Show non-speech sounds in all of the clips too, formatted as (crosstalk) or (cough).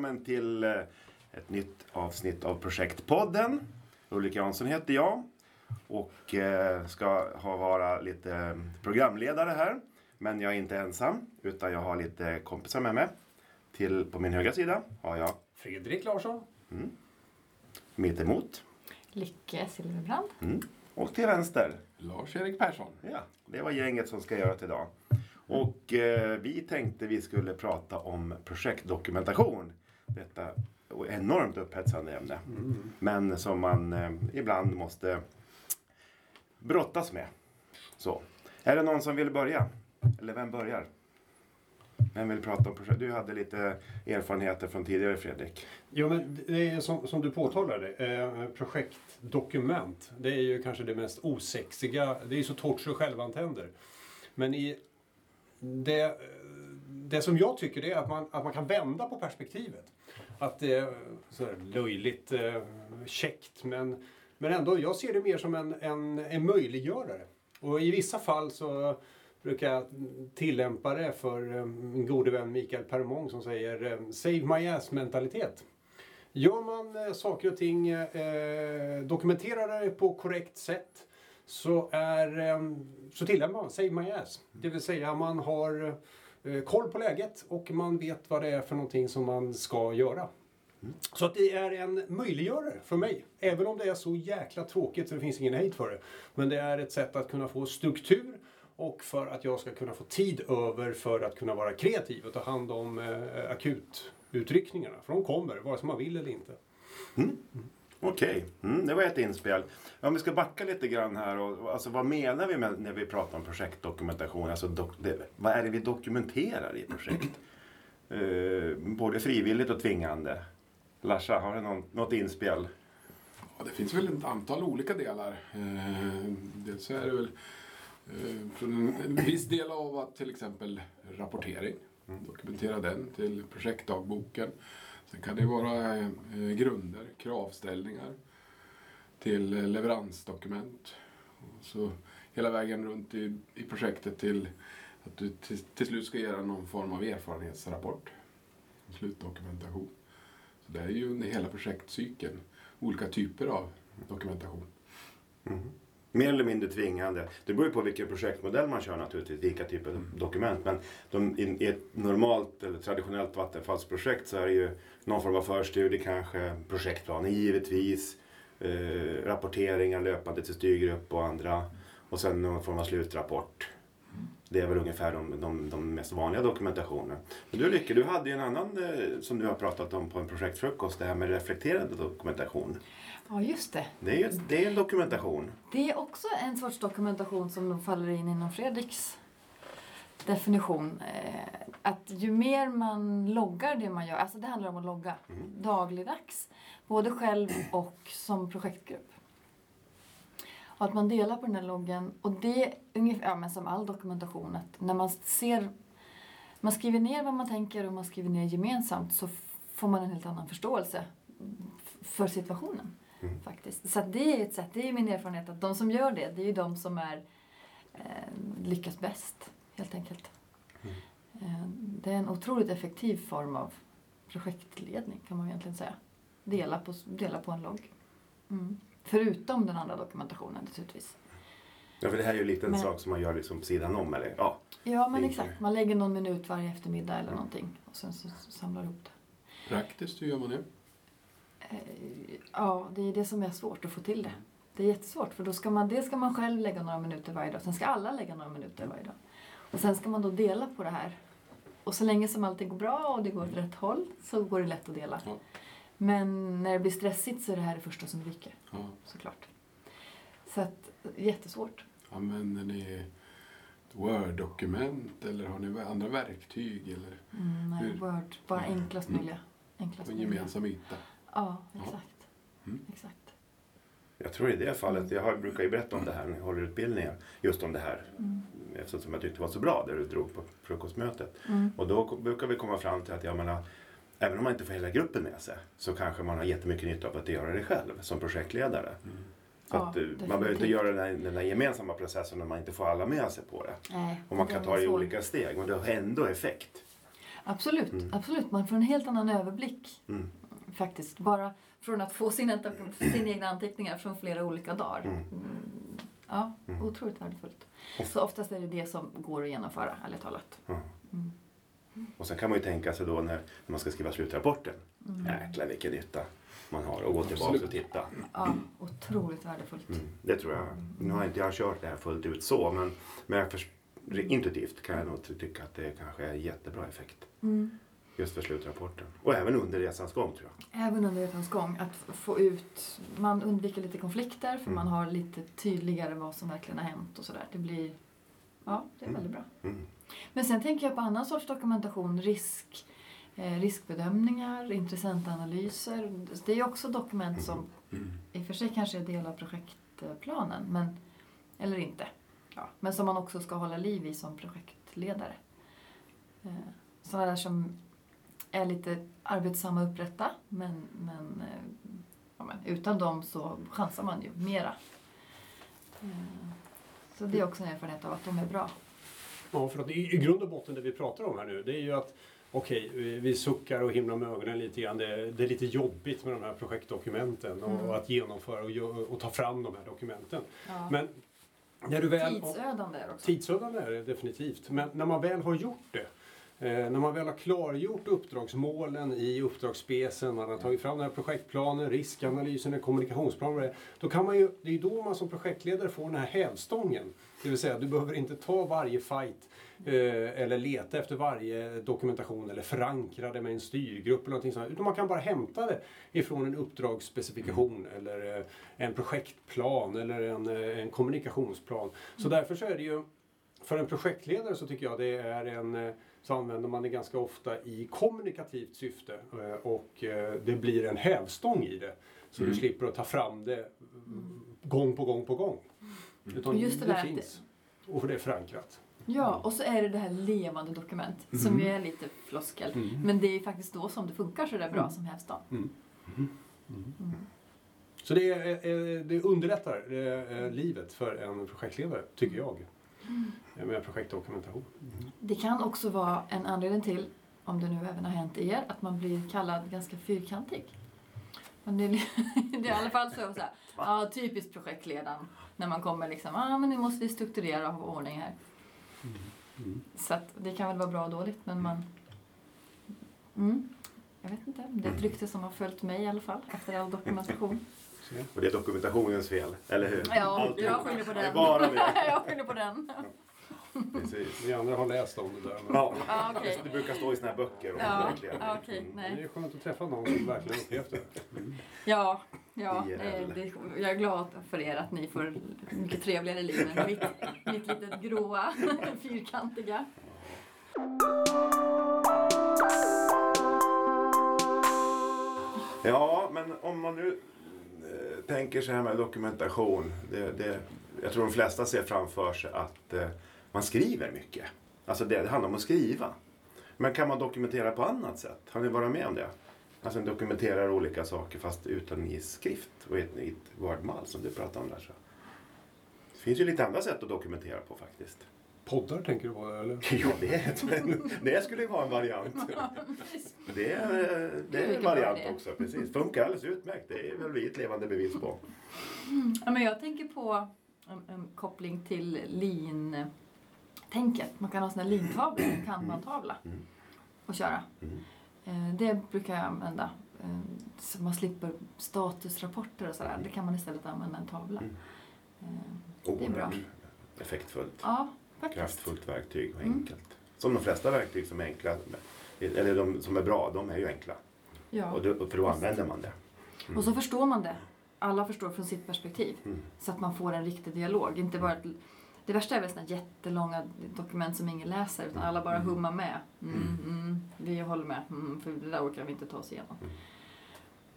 välkommen till eh, ett nytt avsnitt av Projektpodden. Ulrik Jansson heter jag och eh, ska ha vara lite programledare här. Men jag är inte ensam utan jag har lite kompisar med mig. Till, på min högra sida har jag Fredrik Larsson. mitt emot Lycke Silverbrand. mm. och till vänster Lars-Erik Persson. Ja, det var gänget som ska göra till idag. Och eh, vi tänkte vi skulle prata om projektdokumentation. Detta enormt upphetsande ämne. Men som man eh, ibland måste brottas med. Så. Är det någon som vill börja? Eller vem börjar? Vem vill prata om projekt? Du hade lite erfarenheter från tidigare Fredrik. Jo, men det är som, som du påtalade, eh, projektdokument. Det är ju kanske det mest osexiga. Det är ju så torrt så självan tänder. Men i det, det som jag tycker det är att man, att man kan vända på perspektivet. Att det är löjligt eh, käckt men, men ändå, jag ser det mer som en, en, en möjliggörare. Och i vissa fall så brukar jag tillämpa det för eh, min gode vän Mikael Permong som säger eh, Save my ass mentalitet. Gör man eh, saker och ting, eh, dokumenterar det på korrekt sätt så, är, eh, så tillämpar man Save my ass. Det vill säga man har eh, koll på läget och man vet vad det är för någonting som man ska göra. Så att det är en möjliggörare för mig. Även om det är så jäkla tråkigt så det finns ingen hejd för det. Men det är ett sätt att kunna få struktur och för att jag ska kunna få tid över för att kunna vara kreativ och ta hand om eh, akututryckningarna. För de kommer, vare sig man vill eller inte. Okej, mm, det var ett inspel. Om vi ska backa lite grann här. Och, alltså, vad menar vi med, när vi pratar om projektdokumentation? Alltså, dok, det, vad är det vi dokumenterar i projekt? Eh, både frivilligt och tvingande. Larsa, har du någon, något inspel? Ja, det finns väl ett antal olika delar. Eh, dels är det väl från en, viss del av att till exempel rapportering. Dokumentera den till projektdagboken. Sen kan det vara eh, grunder, kravställningar till leveransdokument. Så hela vägen runt i, i projektet till att du till, till slut ska göra någon form av erfarenhetsrapport. Slutdokumentation. Så det är ju under hela projektcykeln olika typer av dokumentation. Mm. Mer eller mindre tvingande. Det beror ju på vilken projektmodell man kör naturligtvis, vilka typer av dokument. Men de, i, i ett normalt eller traditionellt vattenfallsprojekt så är det ju någon form av förstudie kanske, projektplaner givetvis, eh, rapporteringar löpande till styrgrupp och andra och sen någon form av slutrapport. Det är väl ungefär de, de, de mest vanliga dokumentationerna. Men du Lycke, du hade ju en annan eh, som du har pratat om på en projektfrukost, det här med reflekterande dokumentation. Ja, just det. Det är ju det är en dokumentation. Det är också en sorts dokumentation som faller in inom Fredriks definition. Eh, Att ju mer man loggar det man gör, alltså det handlar om att logga dagligdags, både själv och som projektgrupp. Och att man delar på den här loggen. Och det är ungefär ja, men som all dokumentation, att när man ser man skriver ner vad man tänker och man skriver ner gemensamt så får man en helt annan förståelse för situationen. Faktiskt. Så det är ett sätt, det är min erfarenhet att de som gör det, det är ju de som är, eh, lyckas bäst helt enkelt. Eh, det är en otroligt effektiv form av projektledning kan man egentligen säga. Dela på, dela på en logg. Mm. Förutom den andra dokumentationen naturligtvis. Ja, för det här är ju lite en Men- sak som man gör liksom på sidan om. Eller? Ja. Ja men exakt, man lägger någon minut varje eftermiddag eller någonting och sen så, så samlar ihop det. Praktiskt, hur gör man det? Eh, Ja, det är det som är svårt att få till det. Det är jättesvårt för då ska man, det ska man själv lägga några minuter varje dag. Sen ska alla lägga några minuter varje dag. Och sen ska man då dela på det här. Och så länge som allting går bra och det går åt rätt håll så går det lätt att dela. Ja. Men när det blir stressigt så är det här det första som ryker Ja. såklart. Så att, jättesvårt. Använder ni Word-dokument eller har ni andra verktyg eller Mm, nej? Word, bara enklast Mm. möjliga. Enklast en gemensam yta? Ja, Ja. exakt. Mm. exakt. Jag tror i det fallet, jag har, brukar ju berätta om det här när jag håller utbildningar. Just om det här. Mm. Eftersom jag tyckte det var så bra det du drog på frukostmötet. Mm. Och då brukar vi komma fram till att jag menar, även om man inte får hela gruppen med sig så kanske man har jättemycket nytta av att göra det själv som projektledare. Så Ja, att, eh, man behöver inte göra den här, den här gemensamma processen om man inte får alla med sig på det. Nej, Och man det kan ta det i olika steg men det har ändå effekt. Absolut, Mm. absolut. Man får en helt annan överblick Mm. faktiskt. Bara från att få sina, sina egna anteckningar från flera olika dagar. Mm. Mm. Ja, Mm. otroligt värdefullt. Så oftast är det det som går att genomföra, ärligt talat. Mm. Och sen kan man ju tänka sig då när, när man ska skriva slutrapporten. Mm. Jäklar vilken nytta man har och gå tillbaka och titta. Ja, otroligt värdefullt. Mm, det tror jag. Nu har inte jag kört det här fullt ut så men, men jag intuitivt kan jag nog ty- tycka att det kanske är jättebra effekt. Mm. Just för slutrapporten. Och även under resans gång tror jag. Även under resans gång, att få ut... Man undviker lite konflikter för Mm. man har lite tydligare vad som verkligen har hänt och sådär. Det blir... Ja, det är Mm. väldigt bra. Mm. Men sen tänker jag på annan sorts dokumentation, risk, eh, riskbedömningar, intressentanalyser. Det är också dokument som Mm. i och för sig kanske är del av projektplanen, men, eller inte. Ja, men som man också ska hålla liv i som projektledare. Eh, Sådana där som är lite arbetsamma att upprätta, men, men, eh, ja, men utan dem så chansar man ju mera. Eh, Så det är också en erfarenhet av att de är bra. Ja, för att i, i grund och botten det vi pratar om här nu, det är ju att okej, vi, suckar och himlar med ögonen lite grann. Det, det är lite jobbigt med de här projektdokumenten och, Mm. att genomföra och, och ta fram de här dokumenten. Ja. Men när du väl... Tidsödande är det också. Tidsödande är det definitivt. Men när man väl har gjort det, när man väl har klargjort uppdragsmålen i uppdragsspecen, man har tagit fram den här projektplanen, riskanalysen, kommunikationsplanen, då kan man ju, det är då man som projektledare får den här hävstången. Det vill säga, du behöver inte ta varje fight eh, eller leta efter varje dokumentation eller förankra det med en styrgrupp eller någonting sånt. Utan man kan bara hämta det ifrån en uppdragsspecifikation eller eh, en projektplan eller en, eh, en kommunikationsplan. Så därför så är det ju för en projektledare så tycker jag det är en eh, så använder man det ganska ofta i kommunikativt syfte eh, och eh, det blir en hävstång i det. Så Mm. du slipper att ta fram det mm, gång på gång på gång. Utan Och just det det, finns. Och det är förankrat. Ja, och så är det det här levande dokument som ju är lite floskel. Mm. Men det är faktiskt då som det funkar så där bra Mm. som hävstång. Så det, är, det underlättar livet för en projektledare, tycker jag. Eh, Med projektdokumentation. Det kan också vara en anledning till, om det nu även har hänt er, att man blir kallad ganska fyrkantig. Men det, är, (laughs) det är i alla fall så, så här, ja, typiskt projektledaren. När man kommer liksom, ja ah, men nu måste vi strukturera och ha ordning här. Så att det kan väl vara bra och dåligt, men man... Mm, jag vet inte, det är ett rykte som har följt mig i alla fall, efter all dokumentation. Och det är dokumentationens fel, eller hur? Ja, Alltid. jag skyller på Det den. bara det. (laughs) jag skyller på den. Precis. vi andra har läst om det där. Men Ja, Ja, okej. det brukar stå i såna här böcker. Om Ja, ja, okej, Mm. Det nej. är skönt att träffa någon som verkligen upplevt det. Ja, ja det, det, jag är glad för er att ni får mycket trevligare liv än mitt, mitt litet gråa, (laughs) fyrkantiga. Ja, men om man nu eh, tänker så här med dokumentation. Det, det, jag tror de flesta ser framför sig att eh, man skriver mycket. Alltså det, det handlar om att skriva. Men kan man dokumentera på annat sätt? Har ni varit med om det? Alltså dokumenterar olika saker fast utan i skrift och i ett, i ett wordmall som du pratade om där. Så. Det finns ju lite andra sätt att dokumentera på faktiskt. Poddar tänker du på eller? Ja, det, är ett- det skulle ju vara en variant. (laughs) Det är, det är en variant också, precis. Funkar alldeles utmärkt. Det är väl vi ett levande bevis på. Ja, men jag tänker på en, en koppling till lin-tänket. Man kan ha såna lintavlor, en kanbantavla, Mm. och köra. Mm. Eh, Det brukar jag använda. eh, Så man slipper statusrapporter och sådär. Det kan man istället använda en tavla. Mm. Eh, Det är bra. Effektfullt, Ja, faktiskt. kraftfullt verktyg och Mm. enkelt. Som de flesta verktyg som är enkla, eller de som är bra, de är ju enkla. Ja. Och då, för då använder man det. Och så förstår man det. Alla förstår från sitt perspektiv. Mm. Så att man får en riktig dialog. Inte bara ett, det värsta är väl såna jättelånga dokument som ingen läser utan alla bara hummar med. Mm, mm, vi håller med, mm, för det där orkar vi inte ta oss igenom.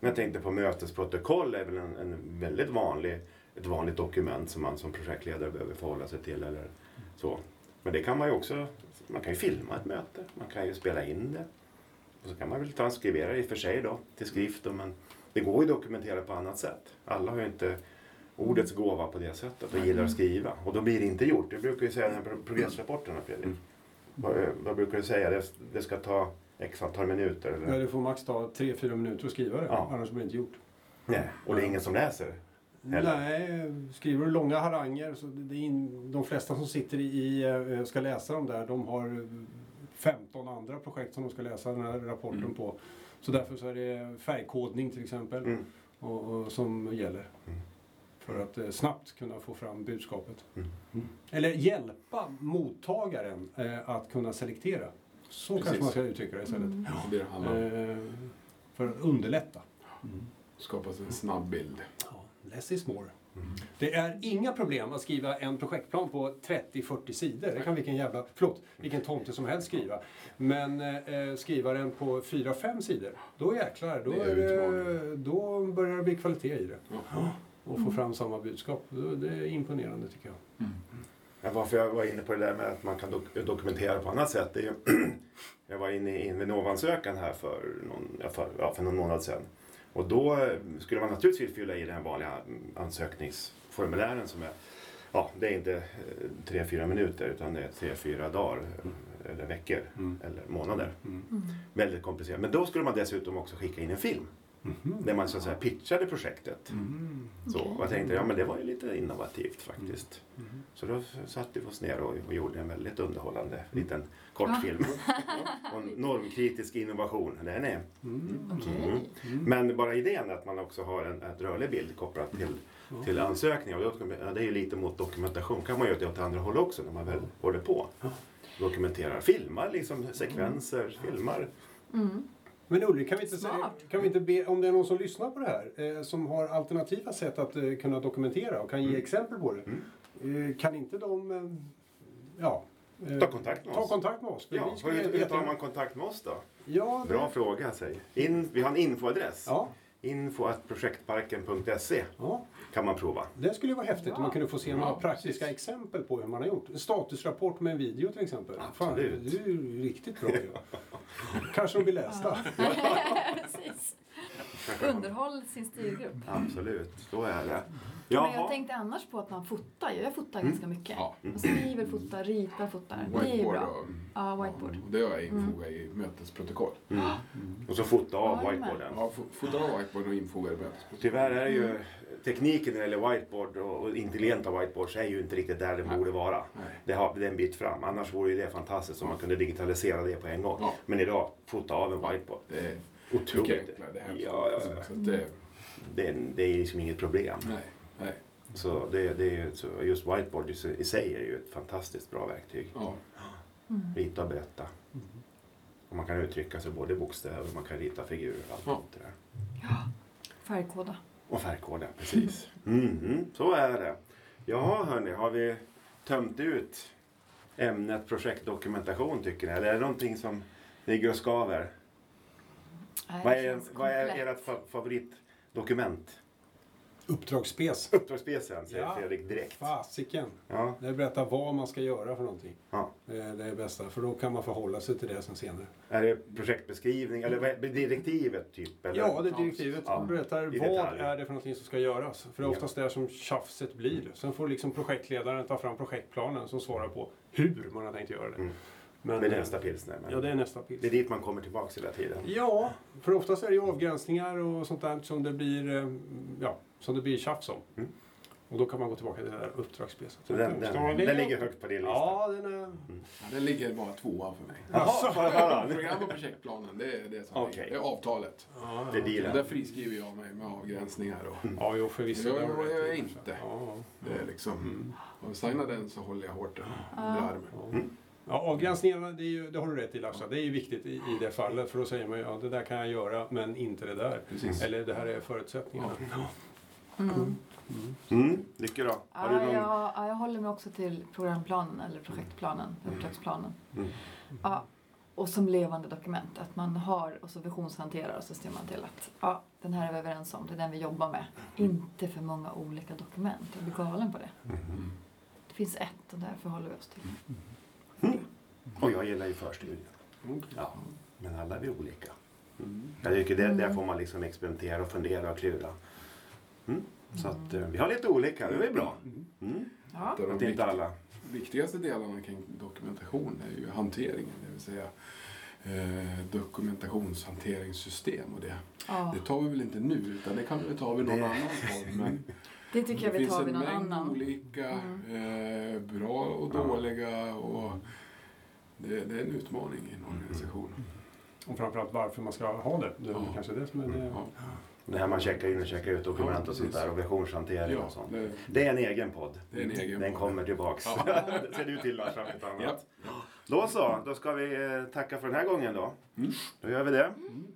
Jag tänkte på mötesprotokoll är väl en, en väldigt vanlig, ett vanligt dokument som man som projektledare behöver förhålla sig till. Eller så. Men det kan man ju också, man kan ju filma ett möte, man kan ju spela in det. Och så kan man väl transkribera det i och för sig då till skrift. Då, men det går ju att dokumentera på annat sätt. Alla har ju inte ordets gåva på det sättet och gillar att skriva. Och då blir det inte gjort. Det brukar ju säga den här pro- progressrapporterna Fredrik. Vad, eh, vad brukar du säga? Det, det ska ta x antal minuter? Eller? Ja, det får max ta 3-4 minuter att skriva det, Ja. annars blir det inte gjort. Nej, och det är ingen som läser? Eller? Nej, skriver du långa haranger så det är in, de flesta som sitter i, eh, ska läsa dem där, de har 15 andra projekt som de ska läsa den här rapporten Mm. på. Så därför så är det färgkodning till exempel Mm. och, och, som gäller. Mm. För att eh, snabbt kunna få fram budskapet. Mm. Eller hjälpa mottagaren eh, att kunna selektera. Så kanske Precis. man ska uttrycka det istället. Mm. Det det om. Eh, för att underlätta. Skapas en snabb bild. Less is more. Mm. Det är inga problem att skriva en projektplan på 30-40 sidor. Det kan vilken jävla, förlåt, vilken tomte som helst skriva. Men eh, skriva den på 4-5 sidor, då jäklar, då, Det då börjar det bli kvalitet i det. Ja. Och få fram samma budskap. Det är imponerande tycker jag. Ja, varför jag var inne på det där med att man kan dok- dokumentera på annat sätt. Det är ju, (clears throat) jag var inne i en Vinnova-ansökan här för någon, ja, för, ja, för någon månad sedan. Och då eh, skulle man naturligtvis fylla i den vanliga mm, ansökningsformulären som är Ja, det är inte eh, tre, fyra minuter utan det är tre, fyra dagar eh, eller veckor Mm. eller månader. Mm. Mm. Väldigt komplicerat. Men då skulle man dessutom också skicka in en film där man så att säga pitchade projektet. Mm. Så, och jag tänkte, ja men det var ju lite innovativt faktiskt. Mm. Så då satte vi oss ner och, och gjorde en väldigt underhållande Mm. liten kortfilm. (laughs) och en normkritisk innovation. Den är. Mm. Mm. Men bara idén att man också har en, en rörlig bild kopplat till, Ja. till ansökningar. Och då, ja, det är ju lite mot dokumentation. kan man göra det åt andra håll också när man väl håller på. Ja. Dokumenterar, filmar liksom sekvenser, filmar. Mm. Men Ulrik, kan vi, inte säga, kan vi inte be, om det är någon som lyssnar på det här eh, som har alternativa sätt att eh, kunna dokumentera och kan ge Mm. exempel på det. Eh, kan inte de eh, ja, eh, Ta kontakt med ta oss. kontakt med oss? Ja, hur, hur tar man kontakt med oss då? Ja, det- Bra fråga säg. In, vi har en infoadress. Ja, Info.projektparken.se ja, kan man prova. det skulle ju vara häftigt om man Ja. kunde få se Ja, några precis. praktiska exempel på hur man har gjort. En statusrapport med en video till exempel. Fan, det Absolut. är ju riktigt bra. ju. (laughs) Kanske de blir lästa. (laughs) (laughs) Precis. Underhåll sin styrgrupp. Absolut, så är det. Men jag tänkte annars på att man fotar ju. Jag fotar Mm. ganska mycket. Ja. Man skriver, fotar, ritar, fotar. Det är ju Whiteboard bra. och, Ja, whiteboard. och det har jag infogat i mötesprotokoll. Mm. Och så fota av Ja, det är whiteboarden. Ja, fo- fotar av whiteboard och infogar i mötesprotokoll. Tyvärr är ju tekniken när det gäller whiteboard och intelligenta whiteboards är ju inte riktigt där den Nej. borde vara. Nej. Det har det är en bit fram. Annars vore ju det fantastiskt om man kunde digitalisera det på en gång. Ja. Men idag, fota av en whiteboard. Det är Otroligt. Det här. Ja, ja, Så ja. att det, Det, är- det är liksom inget problem. nej, nej. Så det, det är ju, så just whiteboard i sig- i är ju ett fantastiskt bra verktyg. Ja. Mm. Rita och berätta. Och man kan uttrycka sig både bokstäver, man kan rita figurer och allt Ja. sånt där. Färgkoda. Och färgkoda, precis. Mhm, så är det. Jaha hörni, har vi tömt ut ämnet projektdokumentation tycker ni? Eller är det någonting som ligger och skaver? Nej, Vad det är, vad är ert fa- favoritdokument? Uppdragsspecen säger Ja. Fredrik direkt. Fasiken. Ja, Det berättar vad man ska göra för någonting. ja. Det är det bästa, för då kan man förhålla sig till det sen senare. Är det projektbeskrivning eller direktivet typ? Eller? Ja, det är direktivet. Ja, berättar i vad detalj. är det för någonting som ska göras. För det är oftast där som tjafset blir. Sen får liksom projektledaren ta fram projektplanen som svarar på hur man har tänkt göra det. Mm. Men, Men det är nästa pilsner. Men Ja, det är nästa pils. det är dit man kommer tillbaka hela tiden. Ja, för oftast är det ju avgränsningar och sånt där som det blir, eh, ja, som det blir tjafs om. Mm. Och då kan man gå tillbaka till det där uppdragsspecet. Så den, den, den ligger högt på din lista. Ja, den är... Ja, den ligger bara tvåa för mig. Höra? Program och projektplanen, det är det som ligger. Det är avtalet. Ja, Det är ja. dealen. Där friskriver jag mig med avgränsningar och Ja, jo, förvisso. Ja, det du jag i. inte. Ja, det är liksom... Mm. Om jag signar den så håller jag hårt under armen. Ja. Avgränsningarna, det, är ju, det har du rätt i Larsa. Det är ju viktigt i, i det fallet. För då säger man ju, ja det där kan jag göra, men inte det där. Precis. Eller det här är förutsättningarna. Mm. Mm, Lycke då? Har du Ja, någon... jag, ja, jag håller mig också till programplanen eller projektplanen, uppdragsplanen. Mm. Ja, och som levande dokument, att man har och så visionshanterar och så ser man till att ja, den här är vi överens om, det är den vi jobbar med. Inte för många olika dokument, jag blir galen på det. Det finns ett och därför håller vi oss till. Och jag gillar ju förstudien. Mm. Ja, men alla är vi olika. Mm. Jag tycker det, där Mm. får man liksom experimentera och fundera och klura. Mm. Så att eh, vi har lite olika, det är bra. Mm. Ja. De Att inte alla. viktigaste delarna kring dokumentation är ju hanteringen, det vill säga eh, dokumentationshanteringssystem och det. Ja. Det tar vi väl inte nu utan det kan vi ta vid någon (laughs) Det- annan. Men Det tycker jag det vi finns tar vid en någon mängd annan. olika, Mm. eh, bra och dåliga och det, det är en utmaning i en Mm. organisation. Och framförallt varför man ska ha det. Det är Ja. kanske det som är det. Ja, Det här man checkar in och checkar ut dokument Ja, och sånt där och versionshantering ja och sånt. det, Det är en egen podd. det är en egen Den podd. kommer tillbaks. Ja. (laughs) det ser du till Lars, om inte annat. Ja. Då så, då ska vi eh, tacka för den här gången då. Mm. Då gör vi det.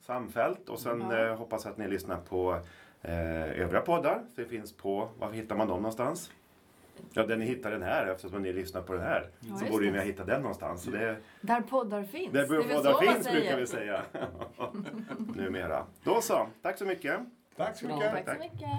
Samfällt och sen Ja. eh, hoppas att ni lyssnar på eh, övriga poddar. Det finns på, var hittar man dem någonstans? Ja, där ni hittar den här eftersom ni lyssnar på den här. Ja, så borde ni ha hittat den någonstans. Så det, Där poddar finns. där poddar finns brukar vi säga. (laughs) Numera. Då så, tack så mycket. Tack så Bra. mycket. Tack så mycket.